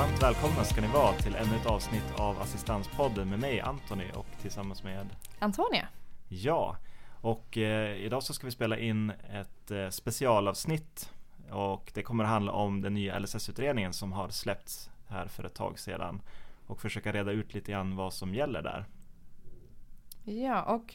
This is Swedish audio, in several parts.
Varmt välkomna ska ni vara till ännu ett avsnitt av Assistanspodden med mig Antoni och tillsammans med Antonia. Ja, och eh, idag så ska vi spela in ett eh, specialavsnitt och det kommer att handla om den nya LSS-utredningen som har släppts här för ett tag sedan och försöka reda ut lite grann vad som gäller där. Ja, och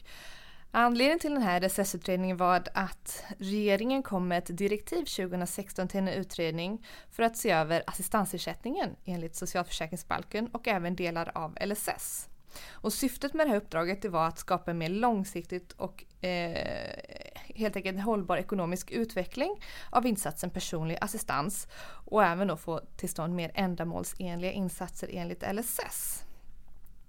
Anledningen till den här LSS-utredningen var att regeringen kom med ett direktiv 2016 till en utredning för att se över assistansersättningen enligt socialförsäkringsbalken och även delar av LSS. Och syftet med det här uppdraget det var att skapa en mer långsiktigt och eh, helt enkelt en hållbar ekonomisk utveckling av insatsen personlig assistans och även då få till stånd mer ändamålsenliga insatser enligt LSS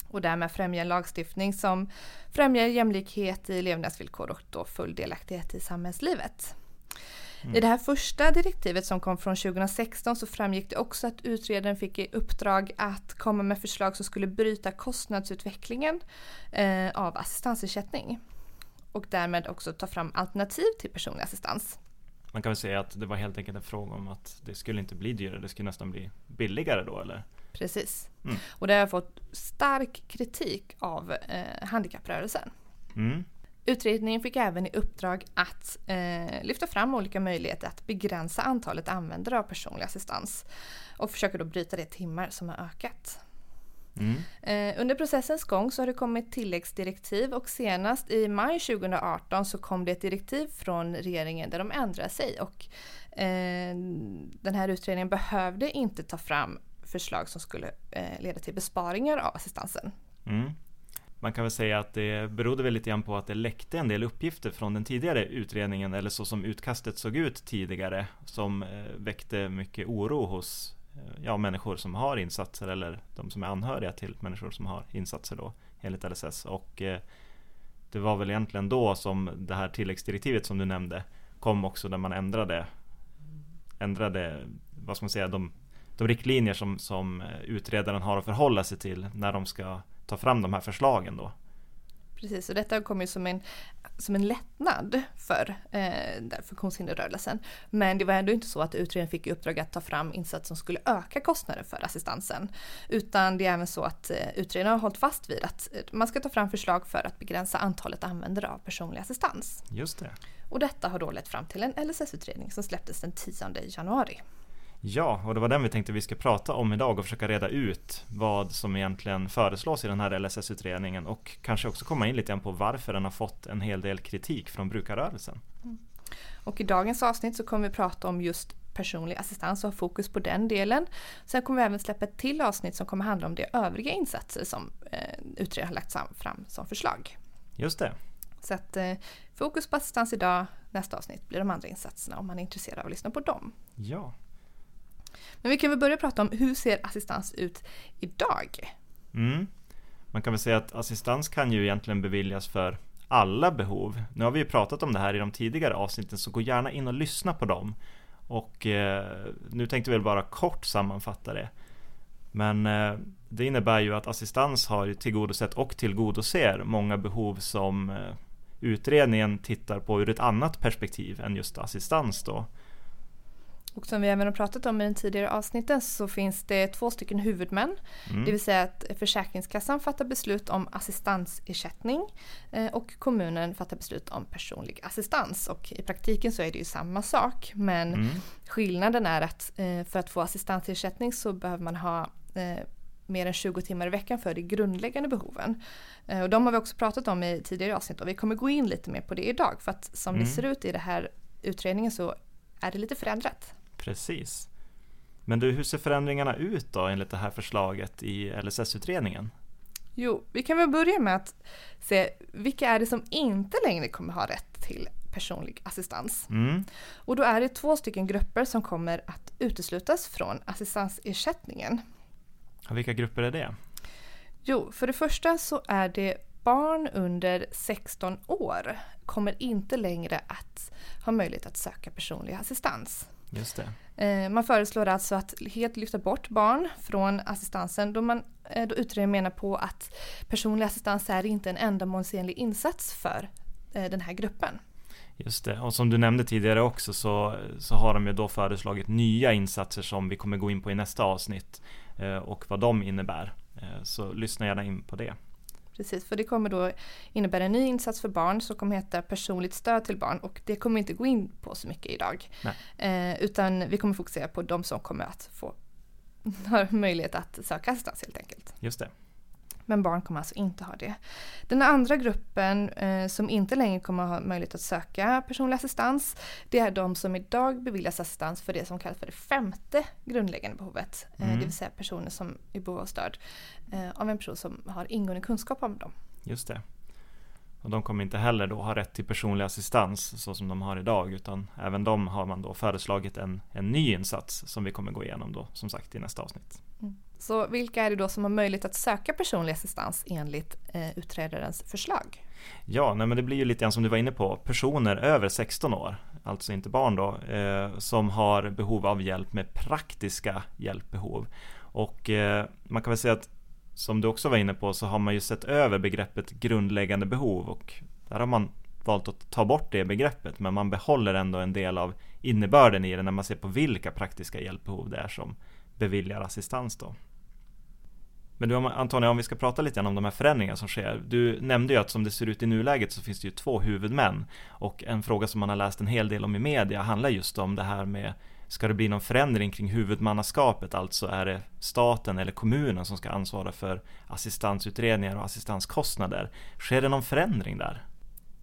och därmed främja en lagstiftning som främjar jämlikhet i levnadsvillkor och då full delaktighet i samhällslivet. Mm. I det här första direktivet som kom från 2016 så framgick det också att utredaren fick i uppdrag att komma med förslag som skulle bryta kostnadsutvecklingen eh, av assistansersättning. Och därmed också ta fram alternativ till personlig assistans. Man kan väl säga att det var helt enkelt en fråga om att det skulle inte bli dyrare, det skulle nästan bli billigare då eller? Precis. Mm. Och det har fått stark kritik av eh, handikapprörelsen. Mm. Utredningen fick även i uppdrag att eh, lyfta fram olika möjligheter att begränsa antalet användare av personlig assistans och försöka då bryta det timmar som har ökat. Mm. Eh, under processens gång så har det kommit tilläggsdirektiv och senast i maj 2018 så kom det ett direktiv från regeringen där de ändrade sig och eh, den här utredningen behövde inte ta fram förslag som skulle eh, leda till besparingar av assistansen. Mm. Man kan väl säga att det berodde väl lite grann på att det läckte en del uppgifter från den tidigare utredningen eller så som utkastet såg ut tidigare som eh, väckte mycket oro hos eh, ja, människor som har insatser eller de som är anhöriga till människor som har insatser då enligt LSS och eh, det var väl egentligen då som det här tilläggsdirektivet som du nämnde kom också där man ändrade ändrade vad ska man säga de de riktlinjer som, som eh, utredaren har att förhålla sig till när de ska ta fram de här förslagen då. Precis, och detta kom ju som en, som en lättnad för eh, funktionshinderrörelsen. Men det var ändå inte så att utredningen fick i uppdrag att ta fram insatser som skulle öka kostnaden för assistansen. Utan det är även så att eh, utredningen har hållit fast vid att eh, man ska ta fram förslag för att begränsa antalet användare av personlig assistans. Just det. Och detta har då lett fram till en LSS-utredning som släpptes den 10 januari. Ja, och det var den vi tänkte vi ska prata om idag och försöka reda ut vad som egentligen föreslås i den här LSS-utredningen och kanske också komma in lite grann på varför den har fått en hel del kritik från brukarrörelsen. Mm. Och i dagens avsnitt så kommer vi prata om just personlig assistans och ha fokus på den delen. Sen kommer vi även släppa ett till avsnitt som kommer handla om de övriga insatser som eh, utredaren har lagt fram som förslag. Just det. Så att eh, fokus på assistans idag, nästa avsnitt blir de andra insatserna om man är intresserad av att lyssna på dem. Ja. Men vi kan väl börja prata om hur ser assistans ut idag? Mm. Man kan väl säga att assistans kan ju egentligen beviljas för alla behov. Nu har vi ju pratat om det här i de tidigare avsnitten så gå gärna in och lyssna på dem. Och eh, nu tänkte vi väl bara kort sammanfatta det. Men eh, det innebär ju att assistans har tillgodosett och tillgodoser många behov som eh, utredningen tittar på ur ett annat perspektiv än just assistans då. Och som vi även har pratat om i den tidigare avsnitten så finns det två stycken huvudmän. Mm. Det vill säga att Försäkringskassan fattar beslut om assistansersättning eh, och kommunen fattar beslut om personlig assistans. Och i praktiken så är det ju samma sak men mm. skillnaden är att eh, för att få assistansersättning så behöver man ha eh, mer än 20 timmar i veckan för de grundläggande behoven. Och de har vi också pratat om i tidigare avsnitt och vi kommer gå in lite mer på det idag för att som mm. det ser ut i den här utredningen så är det lite förändrat. Precis. Men du, hur ser förändringarna ut då enligt det här förslaget i LSS-utredningen? Jo, vi kan väl börja med att se vilka är det som inte längre kommer ha rätt till personlig assistans. Mm. Och då är det två stycken grupper som kommer att uteslutas från assistansersättningen. Vilka grupper är det? Jo, för det första så är det barn under 16 år kommer inte längre att ha möjlighet att söka personlig assistans. Just det. Eh, man föreslår alltså att helt lyfta bort barn från assistansen då, man, eh, då utredningen menar på att personlig assistans är inte en ändamålsenlig insats för eh, den här gruppen. Just det, och som du nämnde tidigare också så, så har de ju då föreslagit nya insatser som vi kommer gå in på i nästa avsnitt. och vad de innebär. Så lyssna gärna in på det. Precis, för det kommer då innebära en ny insats för barn som kommer heta personligt stöd till barn och det kommer vi inte gå in på så mycket idag. Eh, utan vi kommer fokusera på de som kommer att få möjlighet att söka assistans helt enkelt. Just det. Men barn kommer alltså inte ha det. Den andra gruppen eh, som inte längre kommer ha möjlighet att söka personlig assistans, det är de som idag beviljas assistans för det som kallas för det femte grundläggande behovet. Eh, mm. det vill säga personer som är behov av stöd eh, av en person som har ingående kunskap om dem. Just det. Och de kommer inte heller då ha rätt till personlig assistans så som de har idag utan även de har man då föreslagit en, en ny insats som vi kommer gå igenom då som sagt i nästa avsnitt. Mm. Så vilka är det då som har möjlighet att söka personlig assistans enligt eh, utredarens förslag? Ja, nej, men det blir ju lite grann som du var inne på, personer över 16 år, alltså inte barn då, eh, som har behov av hjälp med praktiska hjälpbehov. Och eh, man kan väl säga att som du också var inne på så har man ju sett över begreppet grundläggande behov och där har man valt att ta bort det begreppet men man behåller ändå en del av innebörden i det när man ser på vilka praktiska hjälpbehov det är som beviljar assistans då. Men du Antonija, om vi ska prata lite grann om de här förändringarna som sker. Du nämnde ju att som det ser ut i nuläget så finns det ju två huvudmän. Och en fråga som man har läst en hel del om i media handlar just om det här med Ska det bli någon förändring kring huvudmannaskapet, alltså är det staten eller kommunen som ska ansvara för assistansutredningar och assistanskostnader? Sker det någon förändring där?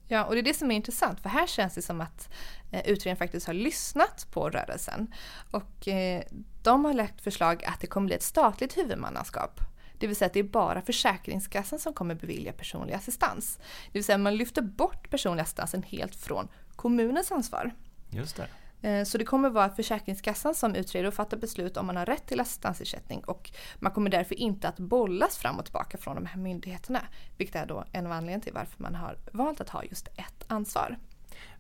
Ja, och det är det som är intressant för här känns det som att eh, utredningen faktiskt har lyssnat på rörelsen. Och eh, de har lagt förslag att det kommer bli ett statligt huvudmannaskap. Det vill säga att det är bara Försäkringskassan som kommer bevilja personlig assistans. Det vill säga man lyfter bort personlig assistansen helt från kommunens ansvar. Just det. Eh, så det kommer vara Försäkringskassan som utreder och fattar beslut om man har rätt till assistansersättning och man kommer därför inte att bollas fram och tillbaka från de här myndigheterna. Vilket är då en av anledningarna till varför man har valt att ha just ett ansvar.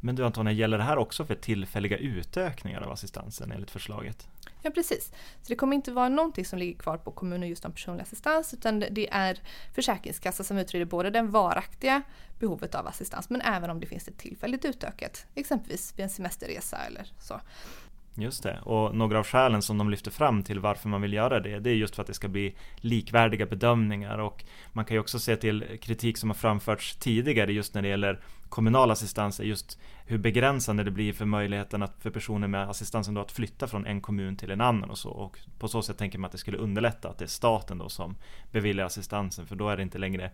Men du Antonija, gäller det här också för tillfälliga utökningar av assistansen enligt förslaget? Ja precis. Så det kommer inte vara någonting som ligger kvar på kommunen just om personlig assistans utan det är Försäkringskassan som utreder både det varaktiga behovet av assistans men även om det finns ett tillfälligt utökat, exempelvis vid en semesterresa eller så. Just det, och några av skälen som de lyfter fram till varför man vill göra det, det är just för att det ska bli likvärdiga bedömningar och man kan ju också se till kritik som har framförts tidigare just när det gäller kommunal assistans, just hur begränsande det blir för möjligheten att, för personer med assistansen då att flytta från en kommun till en annan och så. Och på så sätt tänker man att det skulle underlätta att det är staten då som beviljar assistansen, för då är det inte längre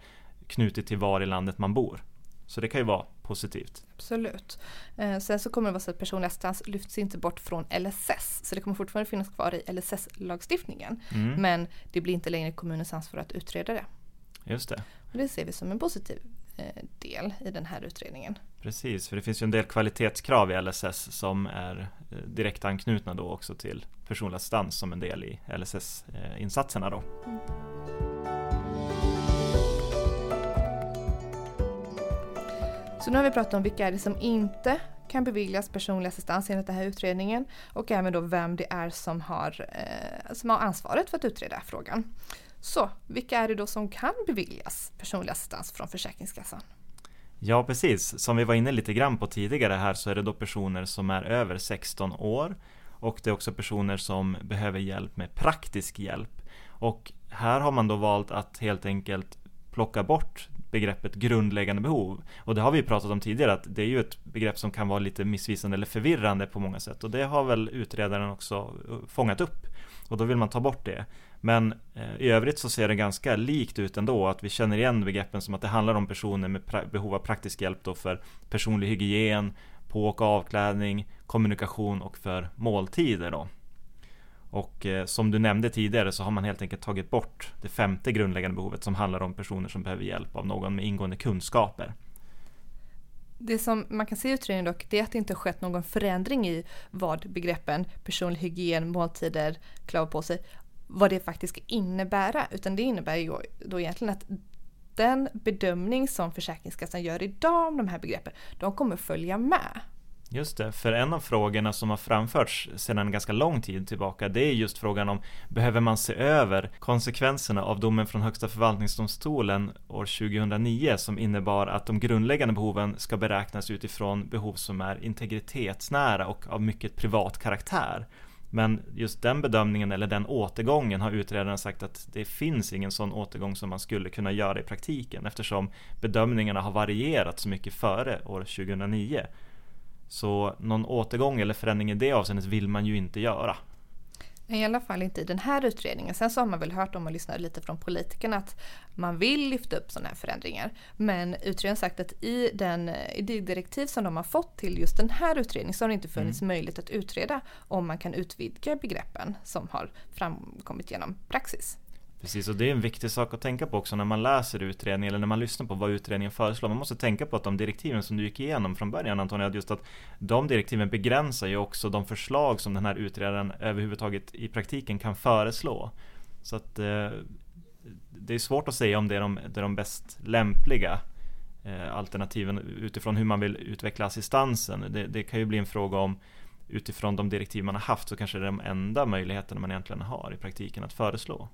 knutet till var i landet man bor. Så det kan ju vara positivt. Absolut. Eh, sen så kommer det vara så att personlig assistans lyfts inte bort från LSS. Så det kommer fortfarande finnas kvar i LSS-lagstiftningen. Mm. Men det blir inte längre kommunens ansvar att utreda det. Just det. Och det ser vi som en positiv eh, del i den här utredningen. Precis, för det finns ju en del kvalitetskrav i LSS som är eh, direkt anknutna då också till personlig assistans som en del i LSS-insatserna då. Mm. Så nu har vi pratat om vilka är det som inte kan beviljas personlig assistans enligt den här utredningen och även då vem det är som har, eh, som har ansvaret för att utreda frågan. Så vilka är det då som kan beviljas personlig assistans från Försäkringskassan? Ja precis, som vi var inne lite grann på tidigare här så är det då personer som är över 16 år och det är också personer som behöver hjälp med praktisk hjälp. Och här har man då valt att helt enkelt plocka bort begreppet grundläggande behov. Och det har vi pratat om tidigare att det är ju ett begrepp som kan vara lite missvisande eller förvirrande på många sätt och det har väl utredaren också eh, fångat upp. Och då vill man ta bort det. Men eh, i övrigt så ser det ganska likt ut ändå att vi känner igen begreppen som att det handlar om personer med behov av praktisk hjälp då för personlig hygien, på och avklädning, kommunikation och för måltider då. Och eh, som du nämnde tidigare så har man helt enkelt tagit bort det femte grundläggande behovet som handlar om personer som behöver hjälp av någon med ingående kunskaper. Det som man kan se i utredningen dock, det är att det inte har skett någon förändring i vad begreppen personlig hygien, måltider, klä på sig, vad det faktiskt ska innebära. Utan det innebär ju då egentligen att den bedömning som Försäkringskassan gör idag om de här begreppen, de kommer följa med. Just det, för en av frågorna som har framförts sedan en ganska lång tid tillbaka det är just frågan om behöver man se över konsekvenserna av domen från Högsta förvaltningsdomstolen år 2009 som innebar att de grundläggande behoven ska beräknas utifrån behov som är integritetsnära och av mycket privat karaktär. Men just den bedömningen eller den återgången har utredaren sagt att det finns ingen sån återgång som man skulle kunna göra i praktiken eftersom bedömningarna har varierat så mycket före år 2009. Så någon återgång eller förändring i det avseendet vill man ju inte göra. I alla fall inte i den här utredningen. Sen så har man väl hört om man lyssnar lite från politikerna att man vill lyfta upp sådana här förändringar. Men utredaren har sagt att i, den, i det direktiv som de har fått till just den här utredningen så har det inte funnits mm. möjlighet att utreda om man kan utvidga begreppen som har framkommit genom praxis. Precis, och det är en viktig sak att tänka på också när man läser utredningen eller när man lyssnar på vad utredningen föreslår. Man måste tänka på att de direktiven som du gick igenom från början Antonija, just att de direktiven begränsar ju också de förslag som den här utredaren överhuvudtaget i praktiken kan föreslå. Så att eh, det är svårt att säga om det är de, det är de bäst lämpliga eh, alternativen utifrån hur man vill utveckla assistansen. Det, det kan ju bli en fråga om utifrån de direktiv man har haft så kanske det är de enda möjligheterna man egentligen har i praktiken att föreslå.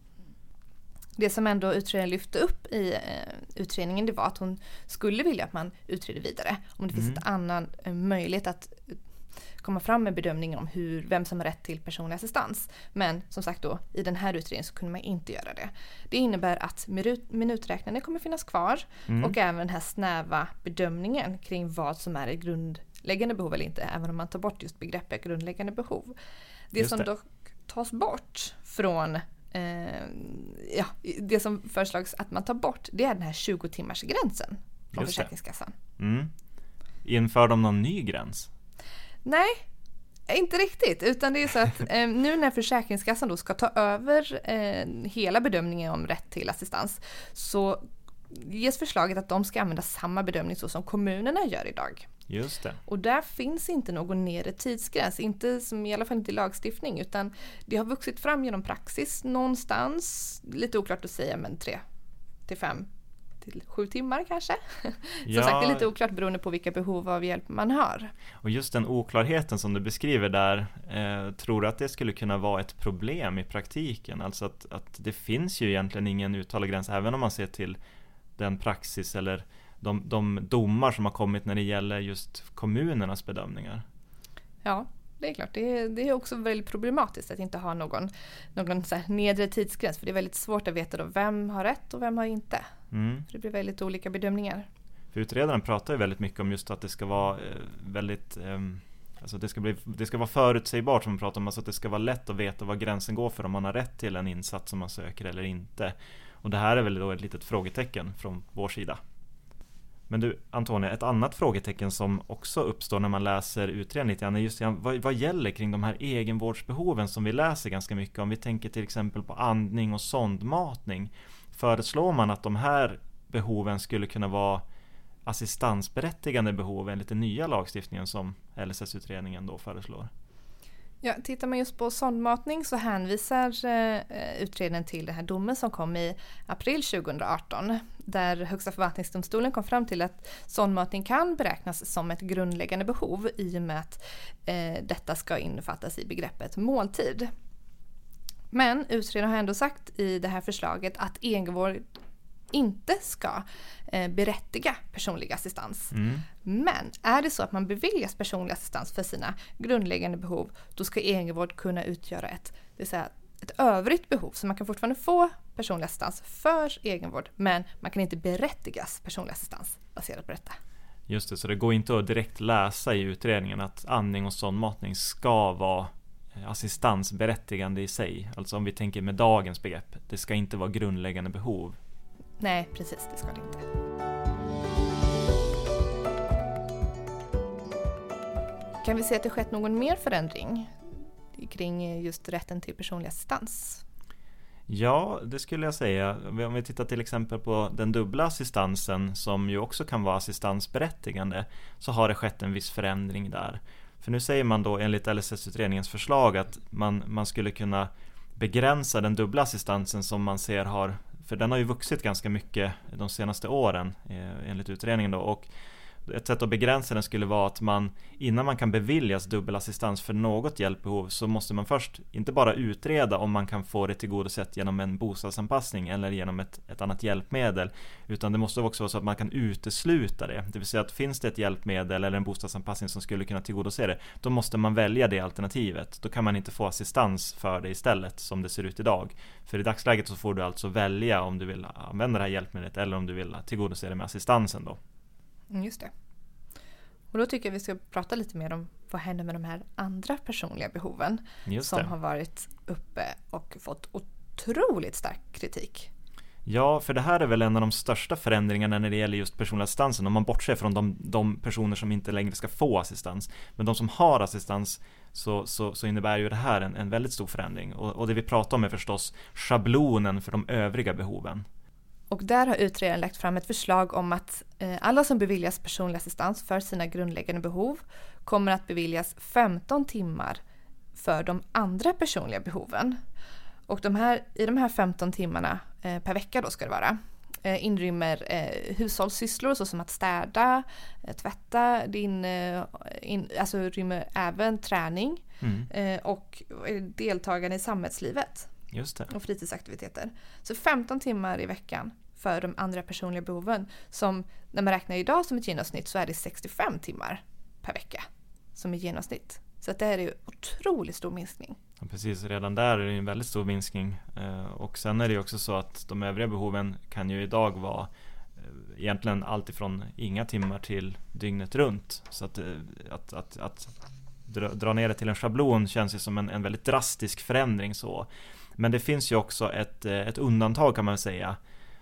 Det som ändå utredaren lyfte upp i eh, utredningen det var att hon skulle vilja att man utreder vidare. Om det mm. finns en annan eh, möjlighet att eh, komma fram med bedömningen om hur, vem som har rätt till personlig assistans. Men som sagt då, i den här utredningen så kunde man inte göra det. Det innebär att minuträknaren kommer finnas kvar mm. och även den här snäva bedömningen kring vad som är ett grundläggande behov eller inte, även om man tar bort just begreppet grundläggande behov. Det just som det. dock tas bort från ja, det som föreslags att man tar bort det är den här 20 timmars gränsen från Just Försäkringskassan. Mm. Inför de någon ny gräns? Nej, inte riktigt, utan det är så att eh, nu när Försäkringskassan då ska ta över eh, hela bedömningen om rätt till assistans så ges förslaget att de ska använda samma bedömning så som kommunerna gör idag. Just det. Och där finns inte någon nedre tidsgräns, inte som i alla fall inte i lagstiftning utan det har vuxit fram genom praxis någonstans, lite oklart att säga men tre till fem till sju timmar kanske. Ja. Som sagt, det är lite oklart beroende på vilka behov av hjälp man har. Och just den oklarheten som du beskriver där, eh, tror du att det skulle kunna vara ett problem i praktiken? Alltså att, att det finns ju egentligen ingen uttalad gräns, även om man ser till den praxis eller de, de domar som har kommit när det gäller just kommunernas bedömningar. Ja, det är klart. Det är, det är också väldigt problematiskt att inte ha någon, någon så nedre tidsgräns. För det är väldigt svårt att veta då vem har rätt och vem har inte. Mm. Det blir väldigt olika bedömningar. För utredaren pratar ju väldigt mycket om just att det ska vara eh, väldigt um, Alltså det ska, bli, det ska vara förutsägbart som man pratar om, alltså att det ska vara lätt att veta var gränsen går för om man har rätt till en insats som man söker eller inte. Och det här är väl då ett litet frågetecken från vår sida. Men du Antonija, ett annat frågetecken som också uppstår när man läser utredningen lite grann är just vad, vad gäller kring de här egenvårdsbehoven som vi läser ganska mycket om. Vi tänker till exempel på andning och sondmatning. Föreslår man att de här behoven skulle kunna vara assistansberättigande behov enligt den nya lagstiftningen som LSS-utredningen då föreslår? Ja, tittar man just på sondmatning så hänvisar eh, utredningen till den här domen som kom i april 2018 där Högsta förvaltningsdomstolen kom fram till att sondmatning kan beräknas som ett grundläggande behov i och med att eh, detta ska innefattas i begreppet måltid. Men utredaren har ändå sagt i det här förslaget att egenvård inte ska eh, berättiga personlig assistans. Mm. Men är det så att man beviljas personlig assistans för sina grundläggande behov, då ska egenvård kunna utgöra ett, det vill säga ett övrigt behov. Så man kan fortfarande få personlig assistans för egenvård, men man kan inte berättigas personlig assistans baserat på detta. Just det, så det går inte att direkt läsa i utredningen att andning och sondmatning ska vara eh, assistansberättigande i sig. Alltså om vi tänker med dagens begrepp. Det ska inte vara grundläggande behov Nej, precis, det ska det inte. Kan vi se att det skett någon mer förändring kring just rätten till personlig assistans? Ja, det skulle jag säga. Om vi tittar till exempel på den dubbla assistansen som ju också kan vara assistansberättigande så har det skett en viss förändring där. För nu säger man då enligt LSS-utredningens förslag att man, man skulle kunna begränsa den dubbla assistansen som man ser har för den har ju vuxit ganska mycket de senaste åren eh, enligt utredningen då. Och ett sätt att begränsa den skulle vara att man innan man kan beviljas dubbelassistans för något hjälpbehov så måste man först inte bara utreda om man kan få det tillgodosett genom en bostadsanpassning eller genom ett, ett annat hjälpmedel utan det måste också vara så att man kan utesluta det. Det vill säga att finns det ett hjälpmedel eller en bostadsanpassning som skulle kunna tillgodose det då måste man välja det alternativet. Då kan man inte få assistans för det istället som det ser ut idag. För i dagsläget så får du alltså välja om du vill använda det här hjälpmedlet eller om du vill tillgodose det med assistansen då. Mm, just det. Och då tycker jag vi ska prata lite mer om vad händer med de här andra personliga behoven som har varit uppe och fått otroligt stark kritik. Ja, för det här är väl en av de största förändringarna när det gäller just personlig assistansen om man bortser från de, de personer som inte längre ska få assistans. Men de som har assistans så, så, så innebär ju det här en, en väldigt stor förändring. Och, och det vi pratar om är förstås schablonen för de övriga behoven. Och där har utredaren lagt fram ett förslag om att eh, alla som beviljas personlig assistans för sina grundläggande behov kommer att beviljas 15 timmar för de andra personliga behoven. Och de här, i de här 15 timmarna eh, per vecka då ska det vara eh, inrymmer eh, hushållssysslor såsom att städa, tvätta, din, eh, in, alltså rymmer även träning mm. eh, och deltagande i samhällslivet. Just det. Och fritidsaktiviteter. Så 15 timmar i veckan för de andra personliga behoven. Som när man räknar idag som ett genomsnitt så är det 65 timmar per vecka som är genomsnitt. Så att det här är en otroligt stor minskning. Ja, precis, redan där är det en väldigt stor minskning. Eh, och sen är det också så att de övriga behoven kan ju idag vara eh, egentligen allt ifrån inga timmar till dygnet runt. Så att, eh, att, att, att dra, dra ner det till en schablon känns ju som en, en väldigt drastisk förändring så. Men det finns ju också ett, ett undantag kan man säga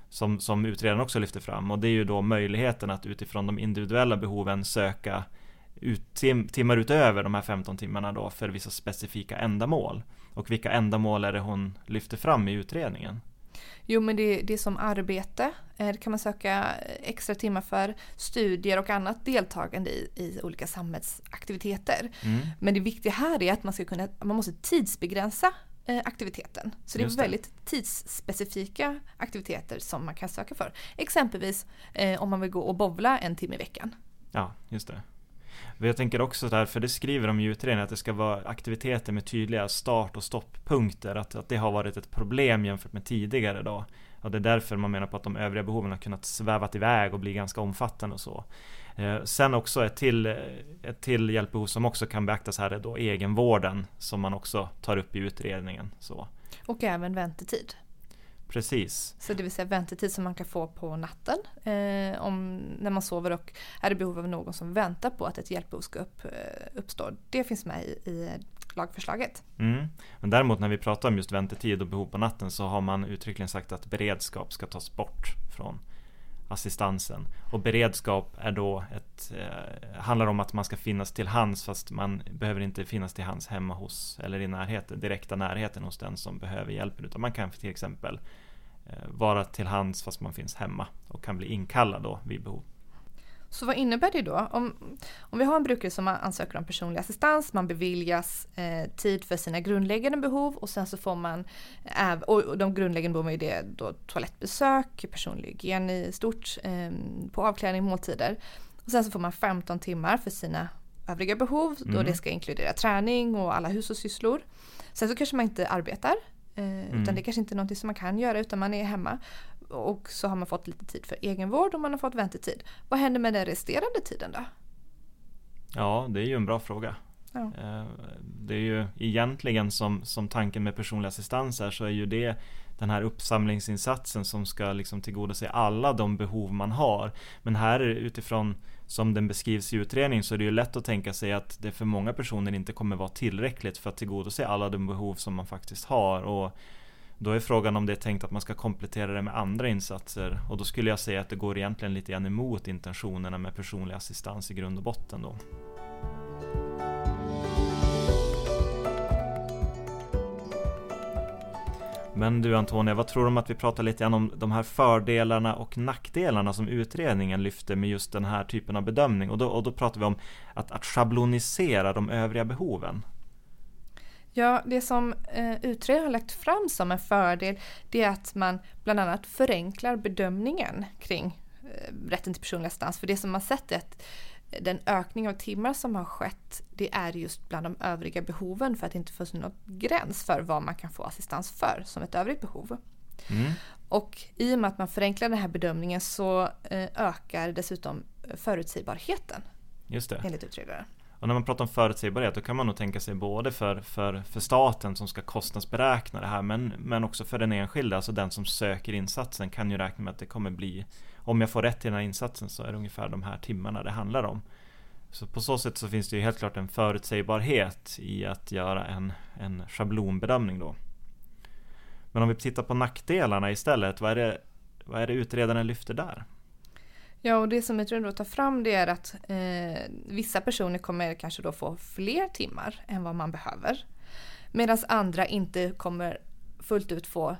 som, som utredaren också lyfter fram och det är ju då möjligheten att utifrån de individuella behoven söka ut, tim, timmar utöver de här 15 timmarna då för vissa specifika ändamål. Och vilka ändamål är det hon lyfter fram i utredningen? Jo men det, det är som arbete, eh, det kan man söka extra timmar för, studier och annat deltagande i, i olika samhällsaktiviteter. Mm. Men det viktiga här är att man, ska kunna, man måste tidsbegränsa Eh, aktiviteten. Så det är väldigt tidsspecifika aktiviteter som man kan söka för. Exempelvis eh, om man vill gå och bovla en timme i veckan. Ja, just det. Jag tänker också där, för det skriver de i utredningen, att det ska vara aktiviteter med tydliga start och stopppunkter. Att, att det har varit ett problem jämfört med tidigare då. Och det är därför man menar på att de övriga behoven har kunnat svävat iväg och bli ganska omfattande och så. Eh, sen också ett till, ett till hjälpbehov som också kan beaktas här är då egenvården som man också tar upp i utredningen. Så. Och även väntetid. Precis. Så det vill säga väntetid som man kan få på natten eh, om, när man sover och är i behov av någon som väntar på att ett hjälpbehov ska upp, eh, uppstå. Det finns med i, i lagförslaget. Mm. Men däremot när vi pratar om just väntetid och behov på natten så har man uttryckligen sagt att beredskap ska tas bort från assistansen. Och beredskap är då ett, eh, handlar om att man ska finnas till hands fast man behöver inte finnas till hands hemma hos eller i närheten, direkta närheten hos den som behöver hjälpen utan man kan till exempel eh, vara till hands fast man finns hemma och kan bli inkallad då vid behov. Så vad innebär det då? Om, om vi har en brukare som ansöker om personlig assistans, man beviljas eh, tid för sina grundläggande behov och sen så får man, eh, och de grundläggande behoven är det då toalettbesök, personlig hygien i stort, eh, på avklädning, måltider. Och sen så får man 15 timmar för sina övriga behov, mm. då det ska inkludera träning och alla hushållssysslor. Sen så kanske man inte arbetar, eh, mm. utan det kanske inte är någonting som man kan göra utan man är hemma och så har man fått lite tid för egenvård och man har fått väntetid. Vad händer med den resterande tiden då? Ja, det är ju en bra fråga. Ja. Eh, det är ju egentligen som, som tanken med personlig assistans är så är ju det den här uppsamlingsinsatsen som ska liksom tillgodose alla de behov man har. Men här utifrån som den beskrivs i utredningen så är det ju lätt att tänka sig att det för många personer inte kommer vara tillräckligt för att tillgodose alla de behov som man faktiskt har. Och då är frågan om det är tänkt att man ska komplettera det med andra insatser och då skulle jag säga att det går egentligen lite grann emot intentionerna med personlig assistans i grund och botten då. Men du Antonia, vad tror du om att vi pratar lite grann om de här fördelarna och nackdelarna som utredningen lyfter med just den här typen av bedömning? Och då, och då pratar vi om att, att schablonisera de övriga behoven. Ja, det som eh, utredaren har lagt fram som en fördel det är att man bland annat förenklar bedömningen kring rätten till personlig assistans. För det som man sett är att den ökning av timmar som har skett det är just bland de övriga behoven för att det inte finns någon gräns för vad man kan få assistans för som ett övrigt behov. Mm. Och i och med att man förenklar den här bedömningen så eh, ökar dessutom förutsägbarheten. Just det. Enligt utredaren. Och när man pratar om förutsägbarhet då kan man nog tänka sig både för, för, för staten som ska kostnadsberäkna det här men, men också för den enskilde, alltså den som söker insatsen kan ju räkna med att det kommer bli om jag får rätt till den här insatsen så är det ungefär de här timmarna det handlar om. Så på så sätt så finns det ju helt klart en förutsägbarhet i att göra en, en schablonbedömning då. Men om vi tittar på nackdelarna istället, vad är det, vad är det utredaren lyfter där? Ja, och det som jag tror då tar fram det är att eh, vissa personer kommer kanske då få fler timmar än vad man behöver. Medan andra inte kommer fullt ut få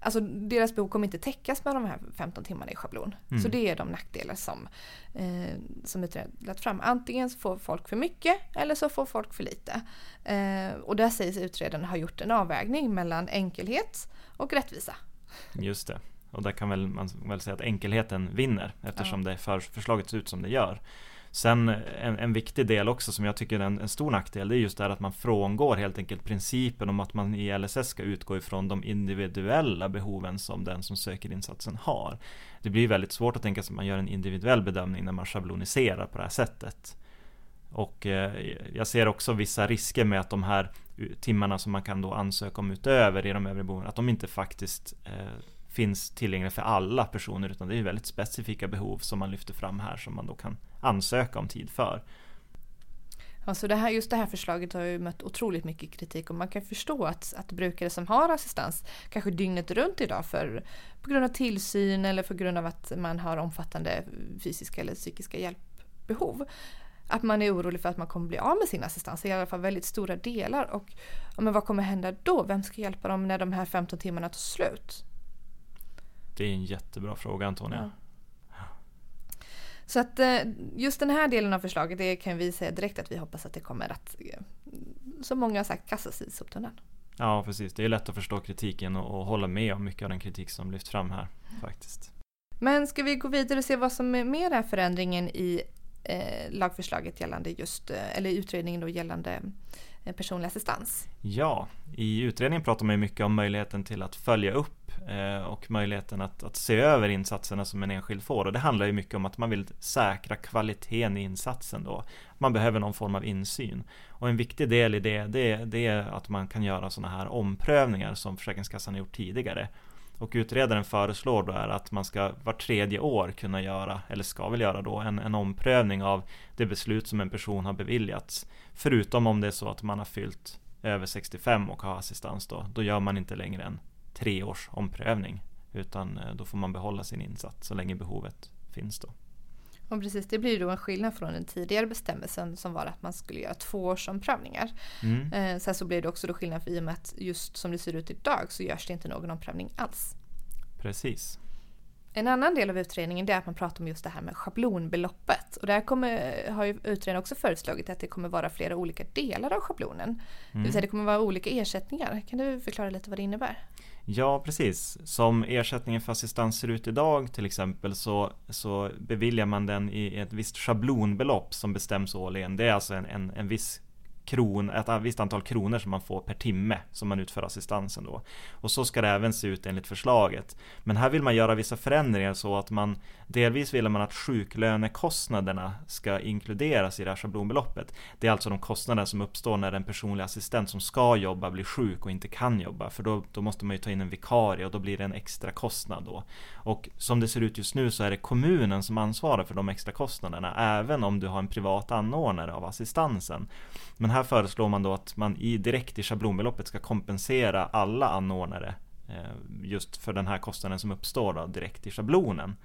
Alltså deras behov kommer inte täckas med de här 15 timmarna i schablon. Mm. Så det är de nackdelar som, eh, som utredaren lagt fram. Antingen så får folk för mycket eller så får folk för lite. Eh, och där sägs utredaren ha gjort en avvägning mellan enkelhet och rättvisa. Just det. Och där kan väl man väl säga att enkelheten vinner eftersom ja. det för, förslaget ser ut som det gör. Sen en, en viktig del också som jag tycker är en, en stor nackdel det är just det här att man frångår helt enkelt principen om att man i LSS ska utgå ifrån de individuella behoven som den som söker insatsen har. Det blir väldigt svårt att tänka sig att man gör en individuell bedömning när man schabloniserar på det här sättet. Och eh, jag ser också vissa risker med att de här timmarna som man kan då ansöka om utöver i de övriga behoven, att de inte faktiskt eh, finns tillgängliga för alla personer utan det är väldigt specifika behov som man lyfter fram här som man då kan ansöka om tid för. Alltså det här, just det här förslaget har ju mött otroligt mycket kritik och man kan förstå att, att brukare som har assistans kanske dygnet runt idag för, på grund av tillsyn eller på grund av att man har omfattande fysiska eller psykiska hjälpbehov. Att man är orolig för att man kommer bli av med sin assistans i alla fall väldigt stora delar. Och men vad kommer hända då? Vem ska hjälpa dem när de här 15 timmarna tar slut? Det är en jättebra fråga Antonija. Ja. Så att eh, just den här delen av förslaget det kan vi säga direkt att vi hoppas att det kommer att, eh, som många har sagt, kastas i soptunnan. Ja precis, det är lätt att förstå kritiken och, och hålla med om mycket av den kritik som lyfts fram här faktiskt. Men ska vi gå vidare och se vad som är med den förändringen i eh, lagförslaget gällande just, eh, eller utredningen då gällande personlig assistans? Ja, i utredningen pratar man mycket om möjligheten till att följa upp Eh, och möjligheten att, att se över insatserna som en enskild får. Och det handlar ju mycket om att man vill säkra kvaliteten i insatsen då. Man behöver någon form av insyn. Och en viktig del i det, det, det är att man kan göra sådana här omprövningar som Försäkringskassan har gjort tidigare. Och utredaren föreslår då är att man ska var tredje år kunna göra, eller ska väl göra då, en, en omprövning av det beslut som en person har beviljats. Förutom om det är så att man har fyllt över 65 och har assistans då, då gör man inte längre en tre års omprövning. Utan eh, då får man behålla sin insats så länge behovet finns då. Och precis, det blir då en skillnad från den tidigare bestämmelsen som var att man skulle göra tvåårsomprövningar. Mm. Eh, sen så blir det också då skillnad för i och med att just som det ser ut idag så görs det inte någon omprövning alls. Precis. En annan del av utredningen är att man pratar om just det här med schablonbeloppet. Och där kommer, har utredningen också föreslagit att det kommer vara flera olika delar av schablonen. Mm. Det vill säga det kommer vara olika ersättningar. Kan du förklara lite vad det innebär? Ja, precis. Som ersättningen för assistans ser ut idag till exempel så, så beviljar man den i ett visst schablonbelopp som bestäms årligen. Det är alltså en, en, en viss kron, ett visst antal kronor som man får per timme som man utför assistansen då. Och så ska det även se ut enligt förslaget. Men här vill man göra vissa förändringar så att man delvis vill man att sjuklönekostnaderna ska inkluderas i det här schablonbeloppet. Det är alltså de kostnader som uppstår när en personlig assistent som ska jobba blir sjuk och inte kan jobba. För då, då måste man ju ta in en vikarie och då blir det en extra kostnad då. Och som det ser ut just nu så är det kommunen som ansvarar för de extra kostnaderna även om du har en privat anordnare av assistansen. Men här föreslår man då att man i, direkt i schablonbeloppet ska kompensera alla anordnare eh, just för den här kostnaden som uppstår då, direkt i schablonen.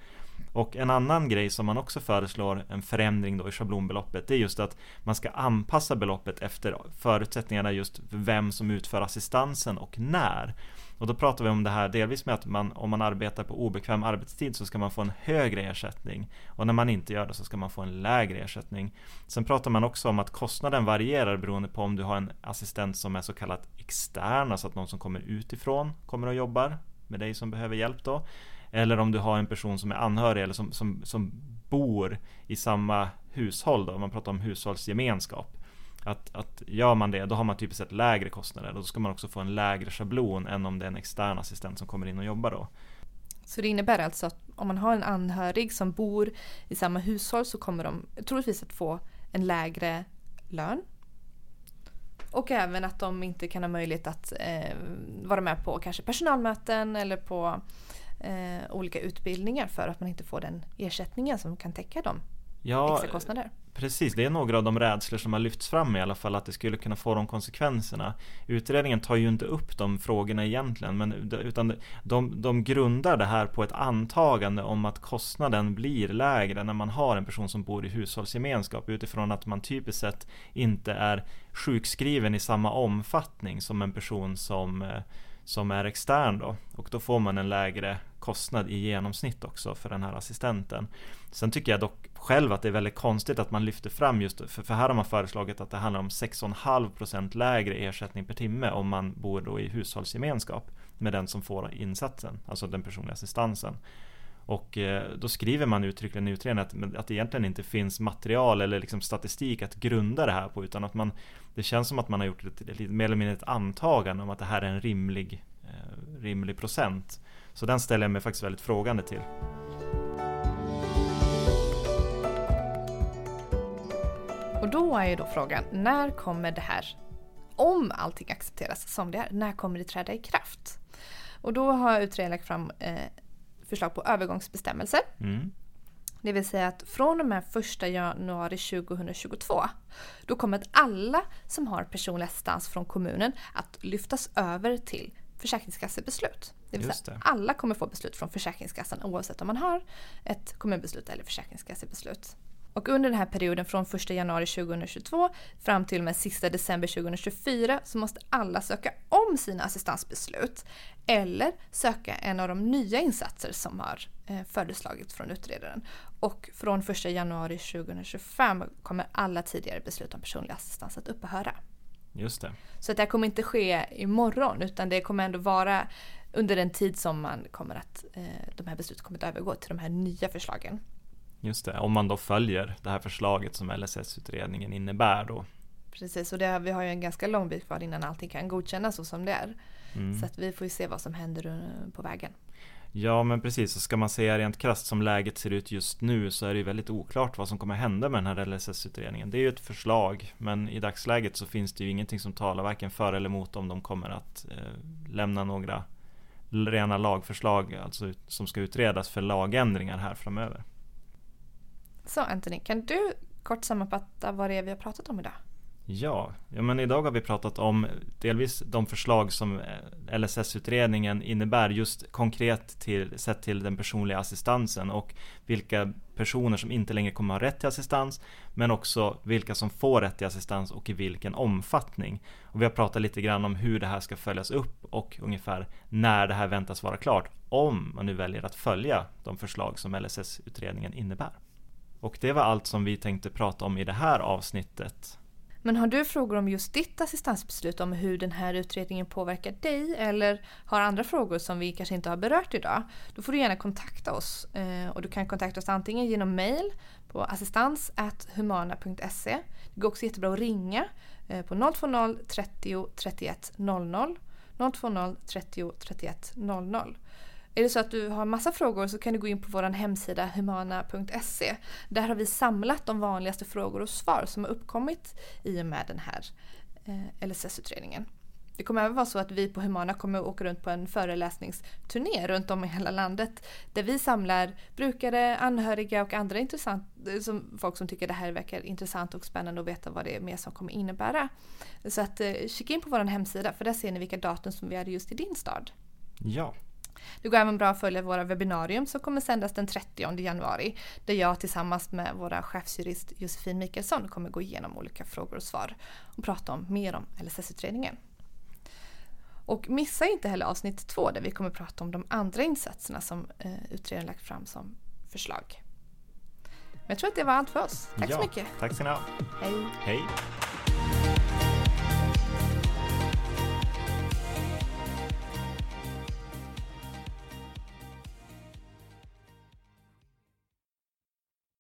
Och en annan grej som man också föreslår en förändring då i schablonbeloppet det är just att man ska anpassa beloppet efter förutsättningarna just för vem som utför assistansen och när. Och då pratar vi om det här delvis med att man, om man arbetar på obekväm arbetstid så ska man få en högre ersättning. Och när man inte gör det så ska man få en lägre ersättning. Sen pratar man också om att kostnaden varierar beroende på om du har en assistent som är så kallat extern, alltså att någon som kommer utifrån kommer och jobbar med dig som behöver hjälp då. Eller om du har en person som är anhörig eller som, som, som bor i samma hushåll då, man pratar om hushållsgemenskap. Att, att gör man det, då har man typiskt sett lägre kostnader och då ska man också få en lägre schablon än om det är en extern assistent som kommer in och jobbar då. Så det innebär alltså att om man har en anhörig som bor i samma hushåll så kommer de troligtvis att få en lägre lön. Och även att de inte kan ha möjlighet att eh, vara med på kanske personalmöten eller på eh, olika utbildningar för att man inte får den ersättningen som kan täcka dem ja, extra kostnader. Precis, det är några av de rädslor som har lyfts fram i alla fall att det skulle kunna få de konsekvenserna. Utredningen tar ju inte upp de frågorna egentligen, men, utan de, de grundar det här på ett antagande om att kostnaden blir lägre när man har en person som bor i hushållsgemenskap utifrån att man typiskt sett inte är sjukskriven i samma omfattning som en person som eh, som är extern då och då får man en lägre kostnad i genomsnitt också för den här assistenten. Sen tycker jag dock själv att det är väldigt konstigt att man lyfter fram just för, för här har man föreslagit att det handlar om 6,5% lägre ersättning per timme om man bor då i hushållsgemenskap med den som får insatsen, alltså den personliga assistansen. Och eh, då skriver man uttryckligen i utredningen att, att det egentligen inte finns material eller liksom statistik att grunda det här på utan att man Det känns som att man har gjort ett, ett, mer eller mindre ett antagande om att det här är en rimlig, eh, rimlig procent. Så den ställer jag mig faktiskt väldigt frågande till. Och då är ju då frågan, när kommer det här, om allting accepteras som det är, när kommer det träda i kraft? Och då har utredningen lagt fram eh, förslag på övergångsbestämmelser. Mm. Det vill säga att från och med 1 januari 2022 då kommer alla som har personlig assistans från kommunen att lyftas över till Försäkringskassebeslut. Det vill säga det. alla kommer få beslut från Försäkringskassan oavsett om man har ett kommunbeslut eller Försäkringskassebeslut. Och under den här perioden från 1 januari 2022 fram till och med sista december 2024 så måste alla söka om sina assistansbeslut eller söka en av de nya insatser som har eh, föreslagits från utredaren. Och från 1 januari 2025 kommer alla tidigare beslut om personlig assistans att upphöra. Just det. Så det kommer inte ske imorgon utan det kommer ändå vara under den tid som man kommer att, eh, de här besluten kommer att övergå till de här nya förslagen. Just det, om man då följer det här förslaget som LSS-utredningen innebär då. Precis, och det, vi har ju en ganska lång bit kvar innan allting kan godkännas så som det är. Mm. Så att vi får ju se vad som händer eh, på vägen. Ja men precis, så ska man säga rent krasst som läget ser ut just nu så är det ju väldigt oklart vad som kommer hända med den här LSS-utredningen. Det är ju ett förslag men i dagsläget så finns det ju ingenting som talar varken för eller emot om de kommer att eh, lämna några rena lagförslag alltså, som ska utredas för lagändringar här framöver. Så Anthony, kan du kort sammanfatta vad det är vi har pratat om idag? Ja, ja men idag har vi pratat om delvis de förslag som eh, LSS-utredningen innebär just konkret till, sett till den personliga assistansen och vilka personer som inte längre kommer ha rätt till assistans men också vilka som får rätt till assistans och i vilken omfattning. Och vi har pratat lite grann om hur det här ska följas upp och ungefär när det här väntas vara klart om man nu väljer att följa de förslag som LSS-utredningen innebär. Och det var allt som vi tänkte prata om i det här avsnittet. Men har du frågor om just ditt assistansbeslut, om hur den här utredningen påverkar dig eller har andra frågor som vi kanske inte har berört idag, då får du gärna kontakta oss. Eh, och du kan kontakta oss antingen genom mail på assistans.humana.se. Det går också jättebra att ringa eh, på 020 30 31 00 020 30 31 00. Är det så att du har massa frågor så kan du gå in på vår hemsida humana.se. Där har vi samlat de vanligaste frågor och svar som har uppkommit i och med den här eh, LSS-utredningen. Det kommer även vara så att vi på Humana kommer att åka runt på en föreläsningsturné runt om i hela landet där vi samlar brukare, anhöriga och andra intressant, som, folk som tycker det här verkar intressant och spännande och veta vad det är mer som kommer innebära. Så att eh, kika in på vår hemsida för där ser ni vilka datum som vi hade just i din stad. Ja, det går även bra att följa våra webbinarium som kommer sändas den 30 januari där jag tillsammans med våra chefsjurist Josefin Mikaelsson kommer gå igenom olika frågor och svar och prata om mer om LSS-utredningen. Och missa inte heller avsnitt två där vi kommer prata om de andra insatserna som eh, utredaren lagt fram som förslag. Men jag tror att det var allt för oss. Tack ja, så mycket. Tack ska ni ha. Hej. Hej.